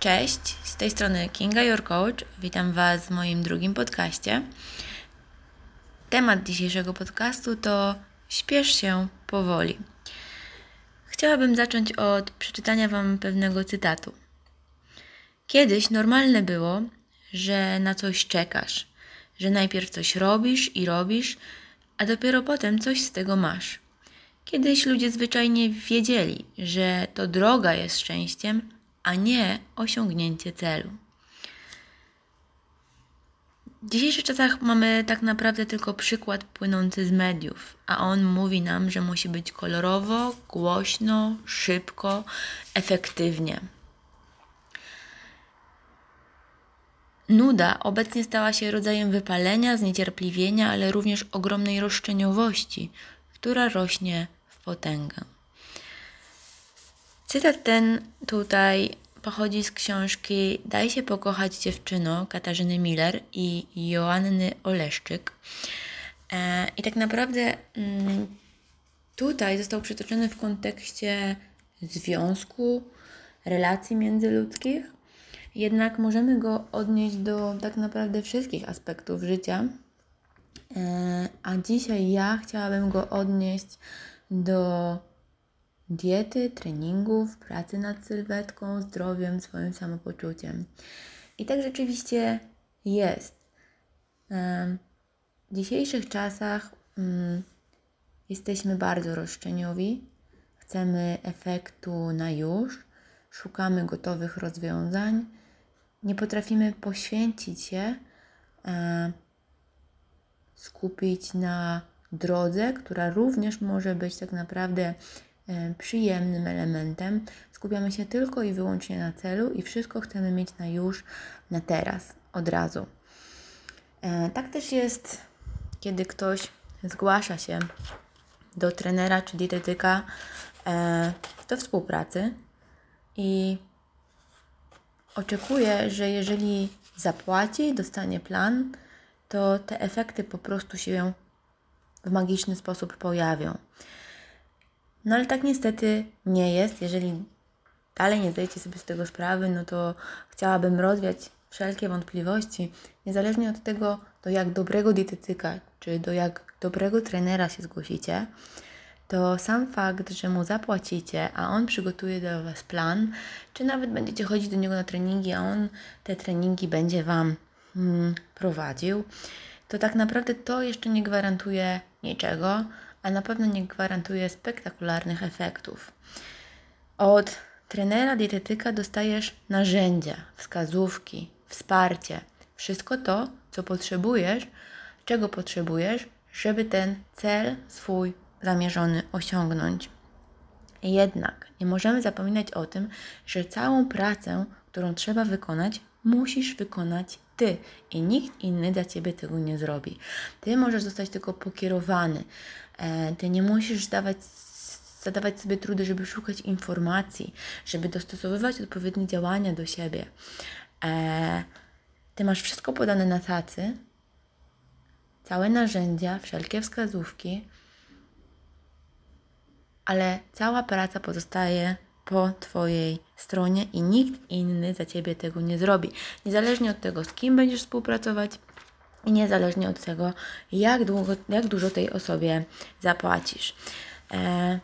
Cześć, z tej strony Kinga Your Coach. Witam Was w moim drugim podcaście. Temat dzisiejszego podcastu to śpiesz się powoli. Chciałabym zacząć od przeczytania Wam pewnego cytatu. Kiedyś normalne było, że na coś czekasz, że najpierw coś robisz i robisz, a dopiero potem coś z tego masz. Kiedyś ludzie zwyczajnie wiedzieli, że to droga jest szczęściem, a nie osiągnięcie celu. W dzisiejszych czasach mamy tak naprawdę tylko przykład płynący z mediów, a on mówi nam, że musi być kolorowo, głośno, szybko, efektywnie. Nuda obecnie stała się rodzajem wypalenia, zniecierpliwienia, ale również ogromnej roszczeniowości, która rośnie w potęgę. Cytat ten tutaj pochodzi z książki Daj się pokochać dziewczyno Katarzyny Miller i Joanny Oleszczyk. E, I tak naprawdę mm, tutaj został przytoczony w kontekście związku, relacji międzyludzkich, jednak możemy go odnieść do tak naprawdę wszystkich aspektów życia. E, a dzisiaj ja chciałabym go odnieść do diety, treningów, pracy nad sylwetką, zdrowiem, swoim samopoczuciem. I tak rzeczywiście jest. W dzisiejszych czasach mm, jesteśmy bardzo roszczeniowi, chcemy efektu na już, szukamy gotowych rozwiązań, nie potrafimy poświęcić się, e, skupić na drodze, która również może być tak naprawdę przyjemnym elementem. Skupiamy się tylko i wyłącznie na celu i wszystko chcemy mieć na już, na teraz, od razu. E, tak też jest, kiedy ktoś zgłasza się do trenera czy dietetyka e, do współpracy i oczekuje, że jeżeli zapłaci, dostanie plan, to te efekty po prostu się w magiczny sposób pojawią. No ale tak niestety nie jest. Jeżeli dalej nie zdajecie sobie z tego sprawy, no to chciałabym rozwiać wszelkie wątpliwości, niezależnie od tego, do jak dobrego dietetyka czy do jak dobrego trenera się zgłosicie, to sam fakt, że mu zapłacicie, a on przygotuje dla Was plan, czy nawet będziecie chodzić do niego na treningi, a on te treningi będzie Wam hmm, prowadził, to tak naprawdę to jeszcze nie gwarantuje niczego, a na pewno nie gwarantuje spektakularnych efektów. Od trenera dietetyka dostajesz narzędzia, wskazówki, wsparcie, wszystko to, co potrzebujesz, czego potrzebujesz, żeby ten cel swój zamierzony osiągnąć. Jednak nie możemy zapominać o tym, że całą pracę, którą trzeba wykonać, musisz wykonać ty i nikt inny dla ciebie tego nie zrobi. Ty możesz zostać tylko pokierowany. E, ty nie musisz dawać, zadawać sobie trudy, żeby szukać informacji, żeby dostosowywać odpowiednie działania do siebie. E, ty masz wszystko podane na tacy, całe narzędzia, wszelkie wskazówki, ale cała praca pozostaje po Twojej stronie i nikt inny za Ciebie tego nie zrobi. Niezależnie od tego, z kim będziesz współpracować niezależnie od tego, jak, długo, jak dużo tej osobie zapłacisz. E,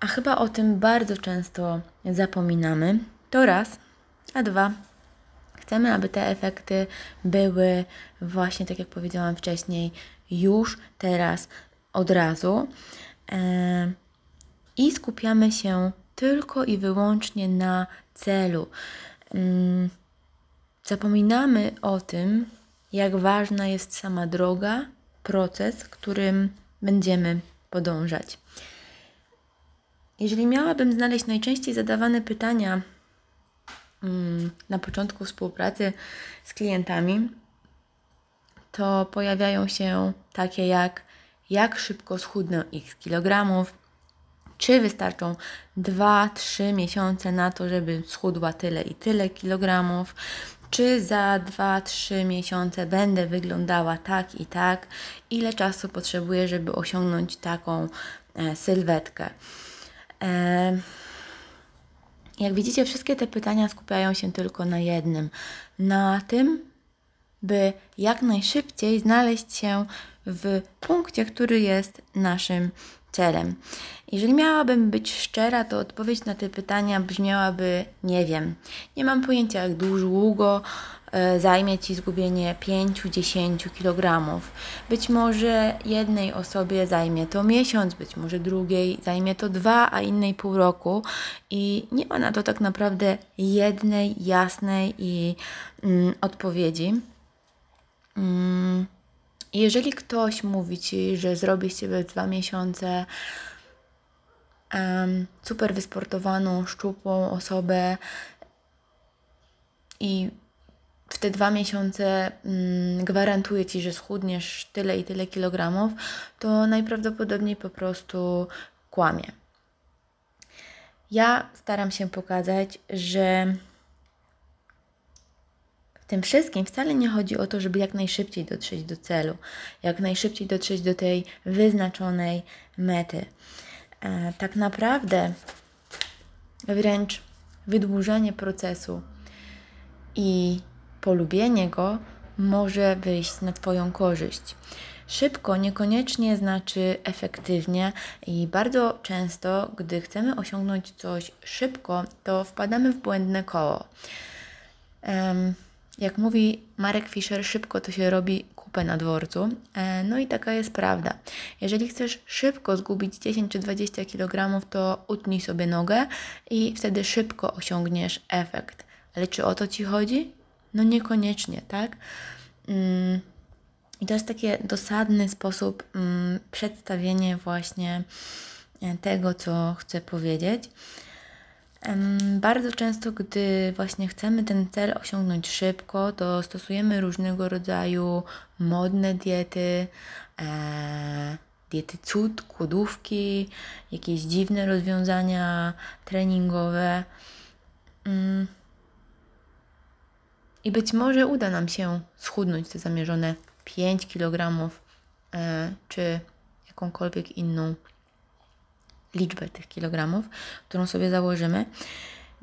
a chyba o tym bardzo często zapominamy. To raz, a dwa. Chcemy, aby te efekty były właśnie, tak jak powiedziałam wcześniej, już teraz, od razu. E, i skupiamy się tylko i wyłącznie na celu. Mm, zapominamy o tym, jak ważna jest sama droga, proces, którym będziemy podążać. Jeżeli miałabym znaleźć najczęściej zadawane pytania mm, na początku współpracy z klientami, to pojawiają się takie jak jak szybko schudnę x kilogramów, czy wystarczą 2-3 miesiące na to, żeby schudła tyle i tyle kilogramów? Czy za 2-3 miesiące będę wyglądała tak i tak? Ile czasu potrzebuję, żeby osiągnąć taką e, sylwetkę? E, Jak widzicie, wszystkie te pytania skupiają się tylko na jednym: na tym, by jak najszybciej znaleźć się w punkcie, który jest naszym celem. Jeżeli miałabym być szczera, to odpowiedź na te pytania brzmiałaby nie wiem. Nie mam pojęcia, jak długo e, zajmie Ci zgubienie 5-10 kg. Być może jednej osobie zajmie to miesiąc, być może drugiej zajmie to dwa, a innej pół roku. I nie ma na to tak naprawdę jednej jasnej i mm, odpowiedzi. Mm. Jeżeli ktoś mówi ci, że zrobi z ciebie dwa miesiące um, super wysportowaną, szczupłą osobę i w te dwa miesiące mm, gwarantuje ci, że schudniesz tyle i tyle kilogramów, to najprawdopodobniej po prostu kłamie. Ja staram się pokazać, że tym wszystkim wcale nie chodzi o to, żeby jak najszybciej dotrzeć do celu, jak najszybciej dotrzeć do tej wyznaczonej mety. E, tak naprawdę wręcz wydłużenie procesu i polubienie go może wyjść na Twoją korzyść. Szybko niekoniecznie znaczy efektywnie i bardzo często, gdy chcemy osiągnąć coś szybko, to wpadamy w błędne koło. Um, jak mówi Marek Fischer, szybko to się robi kupę na dworcu. E, no i taka jest prawda. Jeżeli chcesz szybko zgubić 10 czy 20 kg, to utnij sobie nogę i wtedy szybko osiągniesz efekt. Ale czy o to ci chodzi? No niekoniecznie, tak? Mm, I to jest taki dosadny sposób mm, przedstawienie właśnie e, tego, co chcę powiedzieć. Bardzo często, gdy właśnie chcemy ten cel osiągnąć szybko, to stosujemy różnego rodzaju modne diety, e, diety cud, kłodówki, jakieś dziwne rozwiązania treningowe. Mm. I być może uda nam się schudnąć te zamierzone 5 kg, e, czy jakąkolwiek inną liczbę tych kilogramów, którą sobie założymy.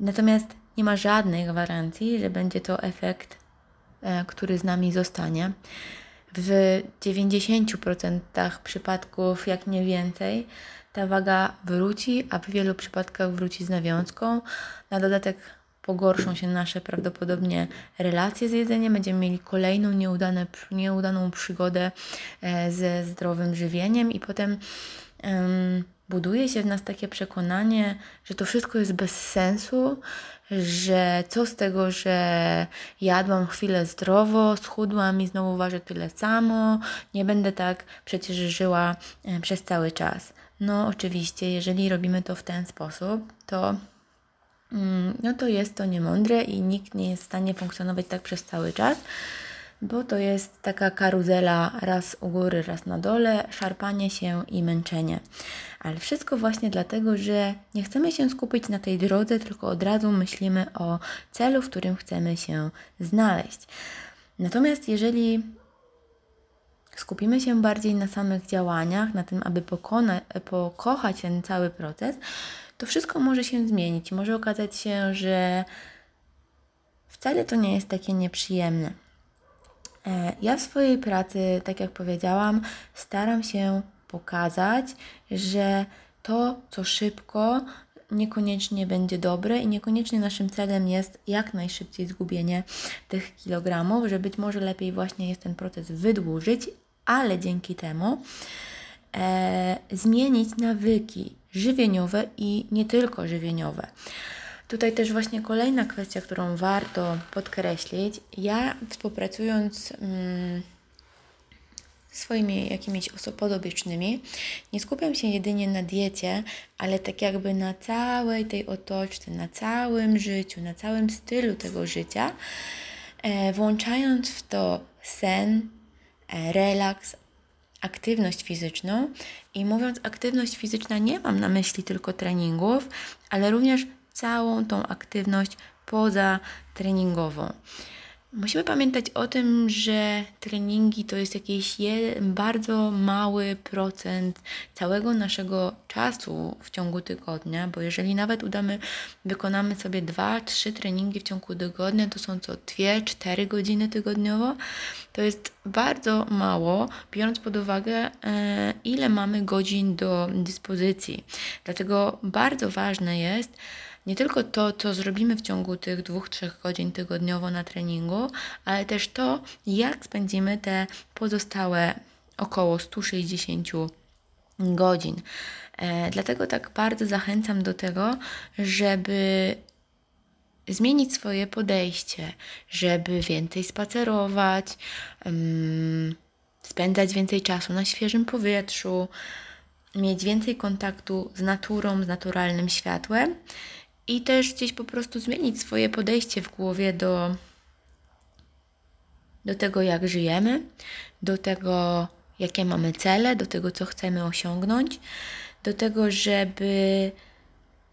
Natomiast nie ma żadnej gwarancji, że będzie to efekt, e, który z nami zostanie. W 90% przypadków, jak nie więcej, ta waga wróci, a w wielu przypadkach wróci z nawiązką. Na dodatek pogorszą się nasze prawdopodobnie relacje z jedzeniem, będziemy mieli kolejną nieudane, nieudaną przygodę e, ze zdrowym żywieniem i potem buduje się w nas takie przekonanie, że to wszystko jest bez sensu, że co z tego, że jadłam chwilę zdrowo, schudłam i znowu ważę tyle samo, nie będę tak przecież żyła e, przez cały czas. No, oczywiście, jeżeli robimy to w ten sposób, to mm, no to jest to niemądre i nikt nie jest w stanie funkcjonować tak przez cały czas bo to jest taka karuzela raz u góry, raz na dole, szarpanie się i męczenie. Ale wszystko właśnie dlatego, że nie chcemy się skupić na tej drodze, tylko od razu myślimy o celu, w którym chcemy się znaleźć. Natomiast jeżeli skupimy się bardziej na samych działaniach, na tym, aby pokona, pokochać ten cały proces, to wszystko może się zmienić. Może okazać się, że wcale to nie jest takie nieprzyjemne. E, ja w swojej pracy, tak jak powiedziałam, staram się pokazać, że to, co szybko, niekoniecznie będzie dobre i niekoniecznie naszym celem jest jak najszybciej zgubienie tych kilogramów, że być może lepiej właśnie jest ten proces wydłużyć, ale dzięki temu e, zmienić nawyki żywieniowe i nie tylko żywieniowe. Tutaj też właśnie kolejna kwestia, którą warto podkreślić. Ja współpracując mm, swoimi jakimiś osobodobiecznymi, nie skupiam się jedynie na diecie, ale tak jakby na całej tej otoczce, na całym życiu, na całym stylu tego życia, e, włączając w to sen, e, relaks, aktywność fizyczną. I mówiąc aktywność fizyczna, nie mam na myśli tylko treningów, ale również całą tą aktywność poza treningową. Musimy pamiętać o tym, że treningi to jest jakiś bardzo mały procent całego naszego czasu w ciągu tygodnia, bo jeżeli nawet udamy, wykonamy sobie dwa, trzy treningi w ciągu tygodnia, to są co 2-4 godziny tygodniowo, to jest bardzo mało, biorąc pod uwagę, e, ile mamy godzin do dyspozycji. Dlatego bardzo ważne jest, nie tylko to, co zrobimy w ciągu tych dwóch, trzech godzin tygodniowo na treningu, ale też to, jak spędzimy te pozostałe około 160 godzin. E, dlatego tak bardzo zachęcam do tego, żeby zmienić swoje podejście, żeby więcej spacerować, um, spędzać więcej czasu na świeżym powietrzu, mieć więcej kontaktu z naturą, z naturalnym światłem i też gdzieś po prostu zmienić swoje podejście w głowie do, do tego, jak żyjemy, do tego, jakie mamy cele, do tego, co chcemy osiągnąć, do tego, żeby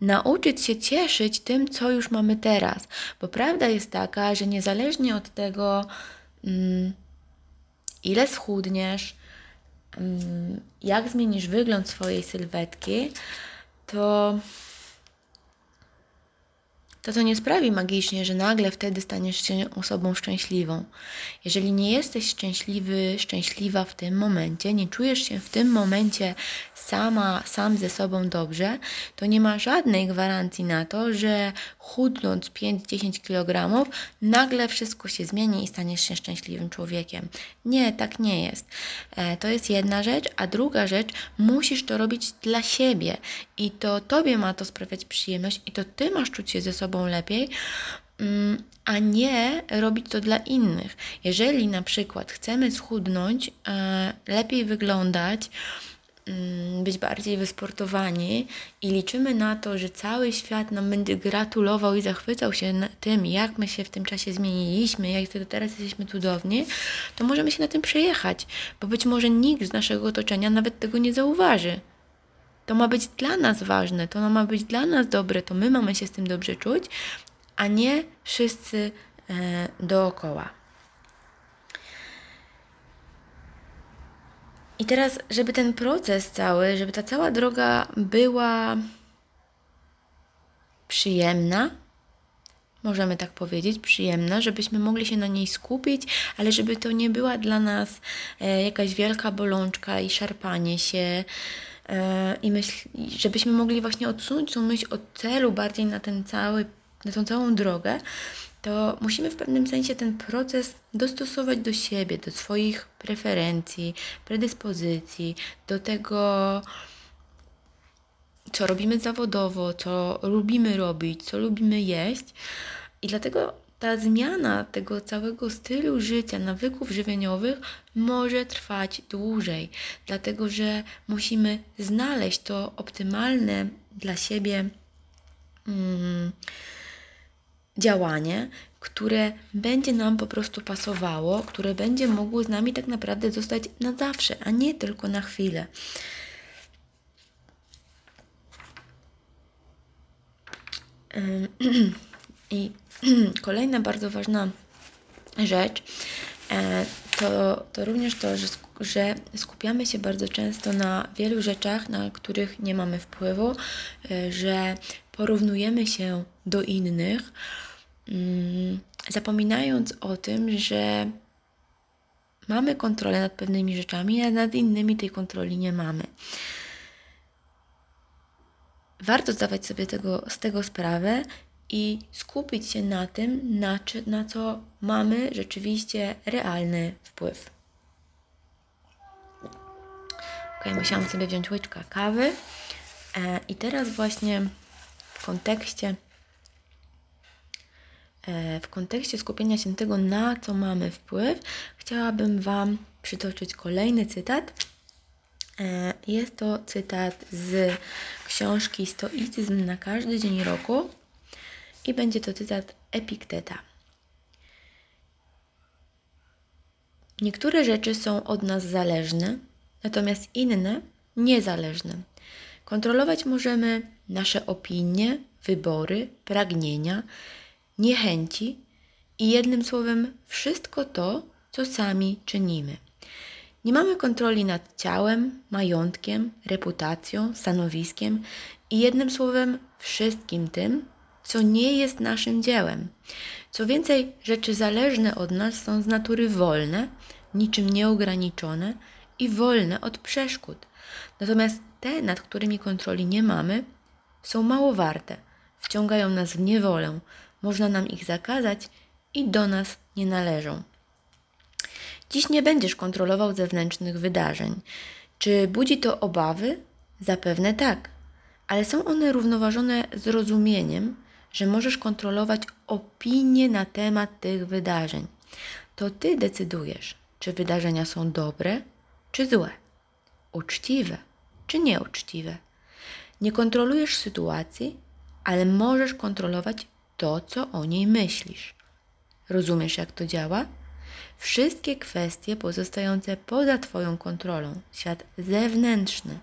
nauczyć się cieszyć tym, co już mamy teraz. Bo prawda jest taka, że niezależnie od tego, mm, ile schudniesz, mm, jak zmienisz wygląd swojej sylwetki, to to to nie sprawi magicznie, że nagle wtedy staniesz się osobą szczęśliwą. Jeżeli nie jesteś szczęśliwy, szczęśliwa w tym momencie, nie czujesz się w tym momencie sama, sam ze sobą dobrze, to nie ma żadnej gwarancji na to, że chudnąc 5-10 kg, nagle wszystko się zmieni i staniesz się szczęśliwym człowiekiem. Nie, tak nie jest. E, to jest jedna rzecz, a druga rzecz, musisz to robić dla siebie i to tobie ma to sprawiać przyjemność i to ty masz czuć się ze sobą lepiej, mm, a nie robić to dla innych. Jeżeli na przykład chcemy schudnąć, e, lepiej wyglądać, mm, być bardziej wysportowani i liczymy na to, że cały świat nam będzie gratulował i zachwycał się tym, jak my się w tym czasie zmieniliśmy, jak teraz jesteśmy cudowni, to możemy się na tym przejechać, bo być może nikt z naszego otoczenia nawet tego nie zauważy. To ma być dla nas ważne, to ma być dla nas dobre, to my mamy się z tym dobrze czuć, a nie wszyscy e, dookoła. I teraz, żeby ten proces cały, żeby ta cała droga była przyjemna, możemy tak powiedzieć, przyjemna, żebyśmy mogli się na niej skupić, ale żeby to nie była dla nas e, jakaś wielka bolączka i szarpanie się, i myśl, żebyśmy mogli właśnie odsunąć tą myśl od celu bardziej na ten cały, na tą całą drogę, to musimy w pewnym sensie ten proces dostosować do siebie, do swoich preferencji, predyspozycji, do tego, co robimy zawodowo, co lubimy robić, co lubimy jeść. I dlatego ta zmiana tego całego stylu życia, nawyków żywieniowych może trwać dłużej, dlatego że musimy znaleźć to optymalne dla siebie mm, działanie, które będzie nam po prostu pasowało, które będzie mogło z nami tak naprawdę zostać na zawsze, a nie tylko na chwilę. I Kolejna bardzo ważna rzecz e, to, to również to, że, że skupiamy się bardzo często na wielu rzeczach, na których nie mamy wpływu, e, że porównujemy się do innych, mm, zapominając o tym, że mamy kontrolę nad pewnymi rzeczami, a nad innymi tej kontroli nie mamy. Warto zdawać sobie tego, z tego sprawę i skupić się na tym, na, czy, na co mamy rzeczywiście realny wpływ. Ok, musiałam sobie wziąć łyczka kawy. E, I teraz właśnie w kontekście e, w kontekście skupienia się tego, na co mamy wpływ, chciałabym Wam przytoczyć kolejny cytat. E, jest to cytat z książki Stoicyzm na każdy dzień roku i będzie to cytat Epikteta. Niektóre rzeczy są od nas zależne, natomiast inne niezależne. Kontrolować możemy nasze opinie, wybory, pragnienia, niechęci i jednym słowem wszystko to, co sami czynimy. Nie mamy kontroli nad ciałem, majątkiem, reputacją, stanowiskiem i jednym słowem wszystkim tym, co nie jest naszym dziełem. Co więcej, rzeczy zależne od nas są z natury wolne, niczym nieograniczone i wolne od przeszkód. Natomiast te, nad którymi kontroli nie mamy, są mało warte, wciągają nas w niewolę, można nam ich zakazać i do nas nie należą. Dziś nie będziesz kontrolował zewnętrznych wydarzeń. Czy budzi to obawy? Zapewne tak, ale są one równoważone zrozumieniem, że możesz kontrolować opinie na temat tych wydarzeń. To ty decydujesz, czy wydarzenia są dobre, czy złe, uczciwe, czy nieuczciwe. Nie kontrolujesz sytuacji, ale możesz kontrolować to, co o niej myślisz. Rozumiesz, jak to działa? Wszystkie kwestie pozostające poza Twoją kontrolą, świat zewnętrzny,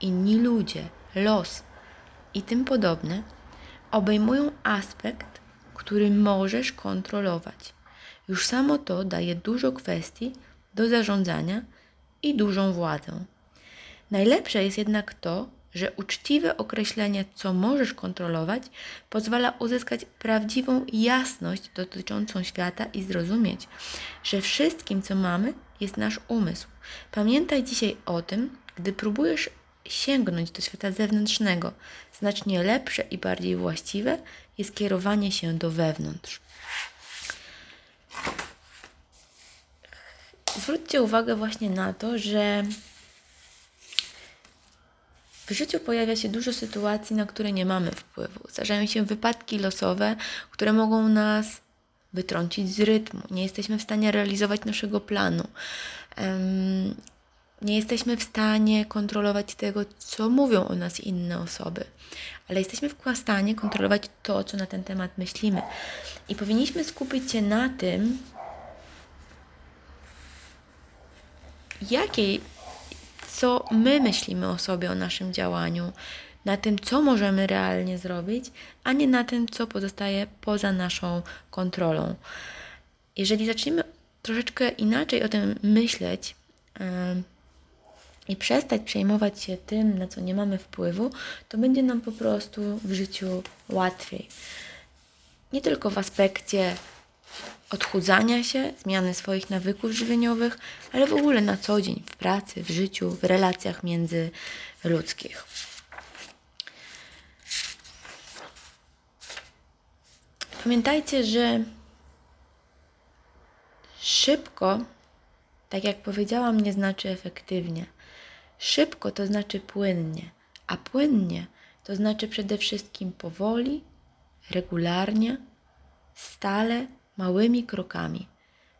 inni ludzie, los i tym podobne, obejmują aspekt, który możesz kontrolować. Już samo to daje dużo kwestii do zarządzania i dużą władzę. Najlepsze jest jednak to, że uczciwe określenie, co możesz kontrolować, pozwala uzyskać prawdziwą jasność dotyczącą świata i zrozumieć, że wszystkim, co mamy, jest nasz umysł. Pamiętaj dzisiaj o tym, gdy próbujesz sięgnąć do świata zewnętrznego. Znacznie lepsze i bardziej właściwe jest kierowanie się do wewnątrz. Zwróćcie uwagę właśnie na to, że w życiu pojawia się dużo sytuacji, na które nie mamy wpływu. Zdarzają się wypadki losowe, które mogą nas wytrącić z rytmu. Nie jesteśmy w stanie realizować naszego planu. Nie jesteśmy w stanie kontrolować tego, co mówią o nas inne osoby, ale jesteśmy w stanie kontrolować to, co na ten temat myślimy. I powinniśmy skupić się na tym, jakiej co my myślimy o sobie, o naszym działaniu, na tym, co możemy realnie zrobić, a nie na tym, co pozostaje poza naszą kontrolą. Jeżeli zaczniemy troszeczkę inaczej o tym myśleć yy, i przestać przejmować się tym, na co nie mamy wpływu, to będzie nam po prostu w życiu łatwiej. Nie tylko w aspekcie odchudzania się, zmiany swoich nawyków żywieniowych, ale w ogóle na co dzień, w pracy, w życiu, w relacjach międzyludzkich. Pamiętajcie, że szybko, tak jak powiedziałam, nie znaczy efektywnie. Szybko to znaczy płynnie, a płynnie to znaczy przede wszystkim powoli, regularnie, stale małymi krokami,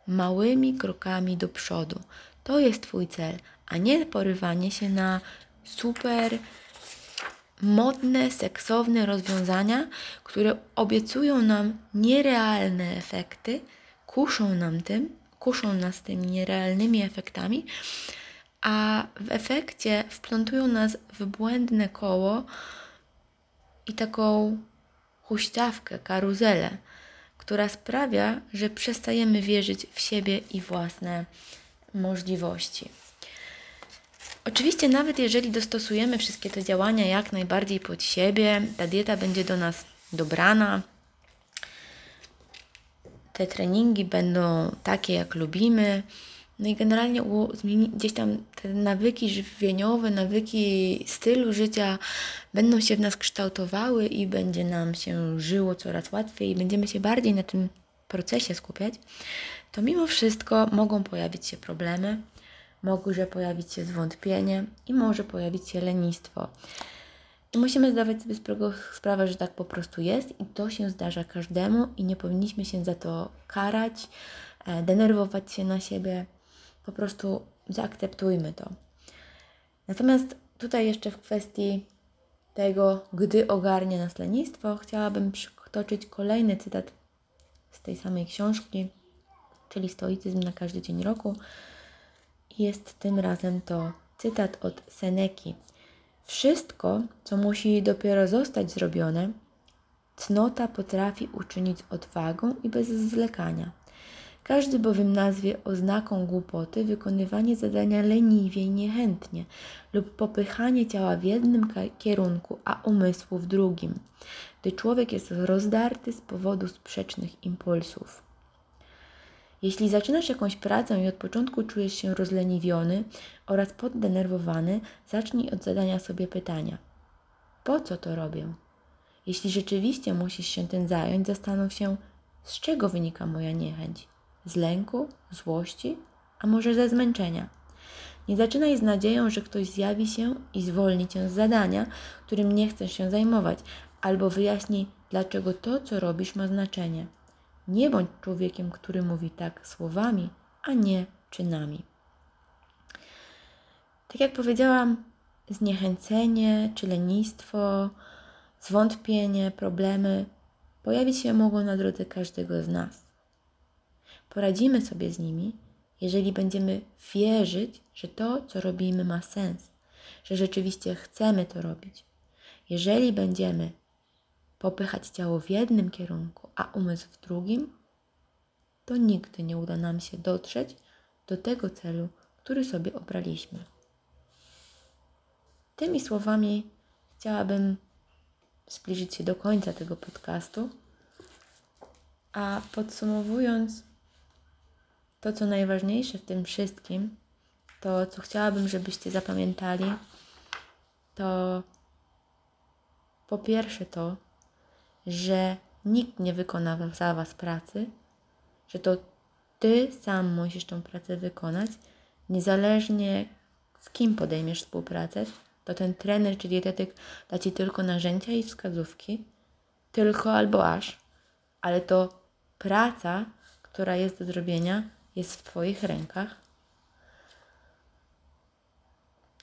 małymi krokami do przodu. To jest Twój cel, a nie porywanie się na super modne, seksowne rozwiązania, które obiecują nam nierealne efekty, kuszą nam tym, kuszą nas tymi nierealnymi efektami, a w efekcie wplątują nas w błędne koło i taką huśtawkę, karuzelę, która sprawia, że przestajemy wierzyć w siebie i własne możliwości. Oczywiście, nawet jeżeli dostosujemy wszystkie te działania jak najbardziej pod siebie, ta dieta będzie do nas dobrana, te treningi będą takie, jak lubimy. No i generalnie gdzieś tam te nawyki żywieniowe, nawyki stylu życia będą się w nas kształtowały i będzie nam się żyło coraz łatwiej i będziemy się bardziej na tym procesie skupiać, to mimo wszystko mogą pojawić się problemy, może pojawić się zwątpienie i może pojawić się lenistwo. I musimy zdawać sobie sprawę, że tak po prostu jest i to się zdarza każdemu i nie powinniśmy się za to karać, e, denerwować się na siebie. Po prostu zaakceptujmy to. Natomiast tutaj jeszcze w kwestii tego, gdy ogarnie nas lenistwo, chciałabym przytoczyć kolejny cytat z tej samej książki, czyli Stoicyzm na każdy dzień roku. Jest tym razem to cytat od Seneki. Wszystko, co musi dopiero zostać zrobione, Cnota potrafi uczynić odwagą i bez zwlekania. Każdy bowiem nazwie oznaką głupoty wykonywanie zadania leniwie i niechętnie lub popychanie ciała w jednym kierunku, a umysłu w drugim, gdy człowiek jest rozdarty z powodu sprzecznych impulsów. Jeśli zaczynasz jakąś pracę i od początku czujesz się rozleniwiony oraz poddenerwowany, zacznij od zadania sobie pytania: Po co to robię? Jeśli rzeczywiście musisz się tym zająć, zastanów się, z czego wynika moja niechęć z lęku, złości, a może ze zmęczenia. Nie zaczynaj z nadzieją, że ktoś zjawi się i zwolni cię z zadania, którym nie chcesz się zajmować, albo wyjaśni, dlaczego to, co robisz, ma znaczenie. Nie bądź człowiekiem, który mówi tak słowami, a nie czynami. Tak jak powiedziałam, zniechęcenie czy lenistwo, zwątpienie, problemy pojawić się mogą na drodze każdego z nas. Poradzimy sobie z nimi, jeżeli będziemy wierzyć, że to, co robimy, ma sens, że rzeczywiście chcemy to robić. Jeżeli będziemy popychać ciało w jednym kierunku, a umysł w drugim, to nigdy nie uda nam się dotrzeć do tego celu, który sobie obraliśmy. Tymi słowami chciałabym zbliżyć się do końca tego podcastu. A podsumowując, to co najważniejsze w tym wszystkim, to co chciałabym, żebyście zapamiętali, to po pierwsze to, że nikt nie wykona za Was pracy, że to Ty sam musisz tą pracę wykonać, niezależnie z kim podejmiesz współpracę, to ten trener czy dietetyk da Ci tylko narzędzia i wskazówki, tylko albo aż, ale to praca, która jest do zrobienia, jest w Twoich rękach.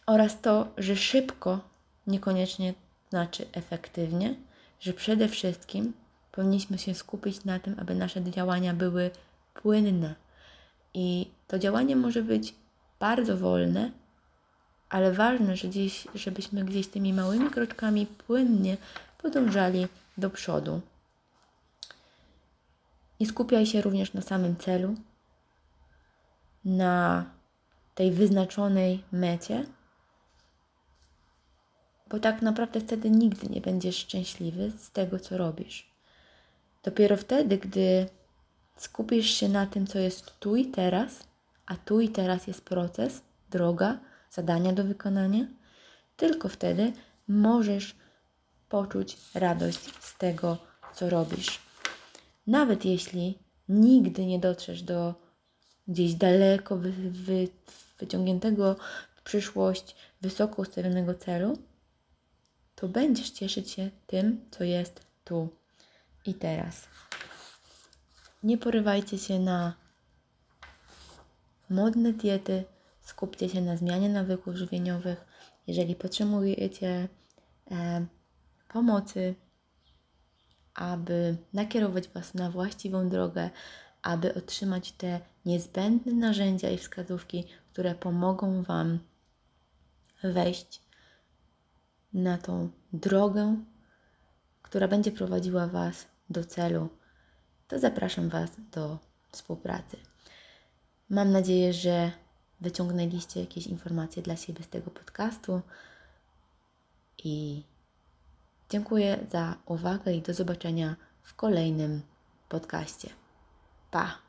Oraz to, że szybko niekoniecznie znaczy efektywnie, że przede wszystkim powinniśmy się skupić na tym, aby nasze działania były płynne. I to działanie może być bardzo wolne, ale ważne, że gdzieś, żebyśmy gdzieś tymi małymi kroczkami płynnie podążali do przodu. Nie skupiaj się również na samym celu, na tej wyznaczonej mecie, bo tak naprawdę wtedy nigdy nie będziesz szczęśliwy z tego, co robisz. Dopiero wtedy, gdy skupisz się na tym, co jest tu i teraz, a tu i teraz jest proces, droga, zadania do wykonania, tylko wtedy możesz poczuć radość z tego, co robisz. Nawet jeśli nigdy nie dotrzesz do gdzieś daleko wy, wy, wyciągniętego w przyszłość, wysoko ustawionego celu, to będziesz cieszyć się tym, co jest tu i teraz. Nie porywajcie się na modne diety, skupcie się na zmianie nawyków żywieniowych. Jeżeli potrzebujecie e, pomocy, aby nakierować Was na właściwą drogę, aby otrzymać te niezbędne narzędzia i wskazówki, które pomogą Wam wejść na tą drogę, która będzie prowadziła Was do celu, to zapraszam Was do współpracy. Mam nadzieję, że wyciągnęliście jakieś informacje dla siebie z tego podcastu i dziękuję za uwagę i do zobaczenia w kolejnym podcaście. tá?